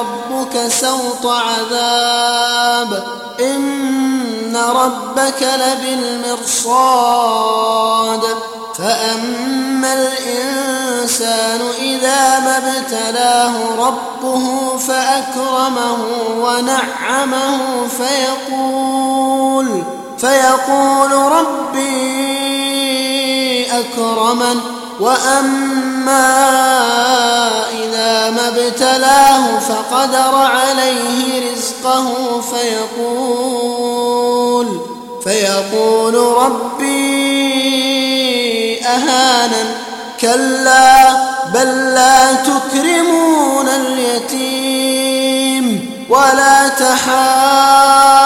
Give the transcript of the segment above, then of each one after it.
ربك سوط عذاب. إن ربك لبالمرصاد. فأما الإنسان إذا ما ابتلاه ربه فأكرمه ونعمه فيقول فيقول ربي أكرمن. وأما إذا ما ابتلاه فقدر عليه رزقه فيقول فيقول ربي أهانا كلا بل لا تكرمون اليتيم ولا تحاضون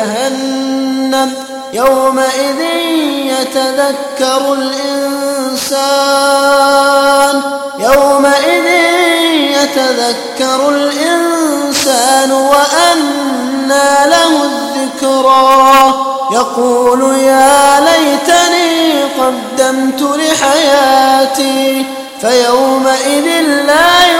بجهنم يومئذ يتذكر الإنسان. يومئذ يتذكر الإنسان وأنى له الذكرى. يقول يا ليتني قدمت لحياتي فيومئذ لا يعذب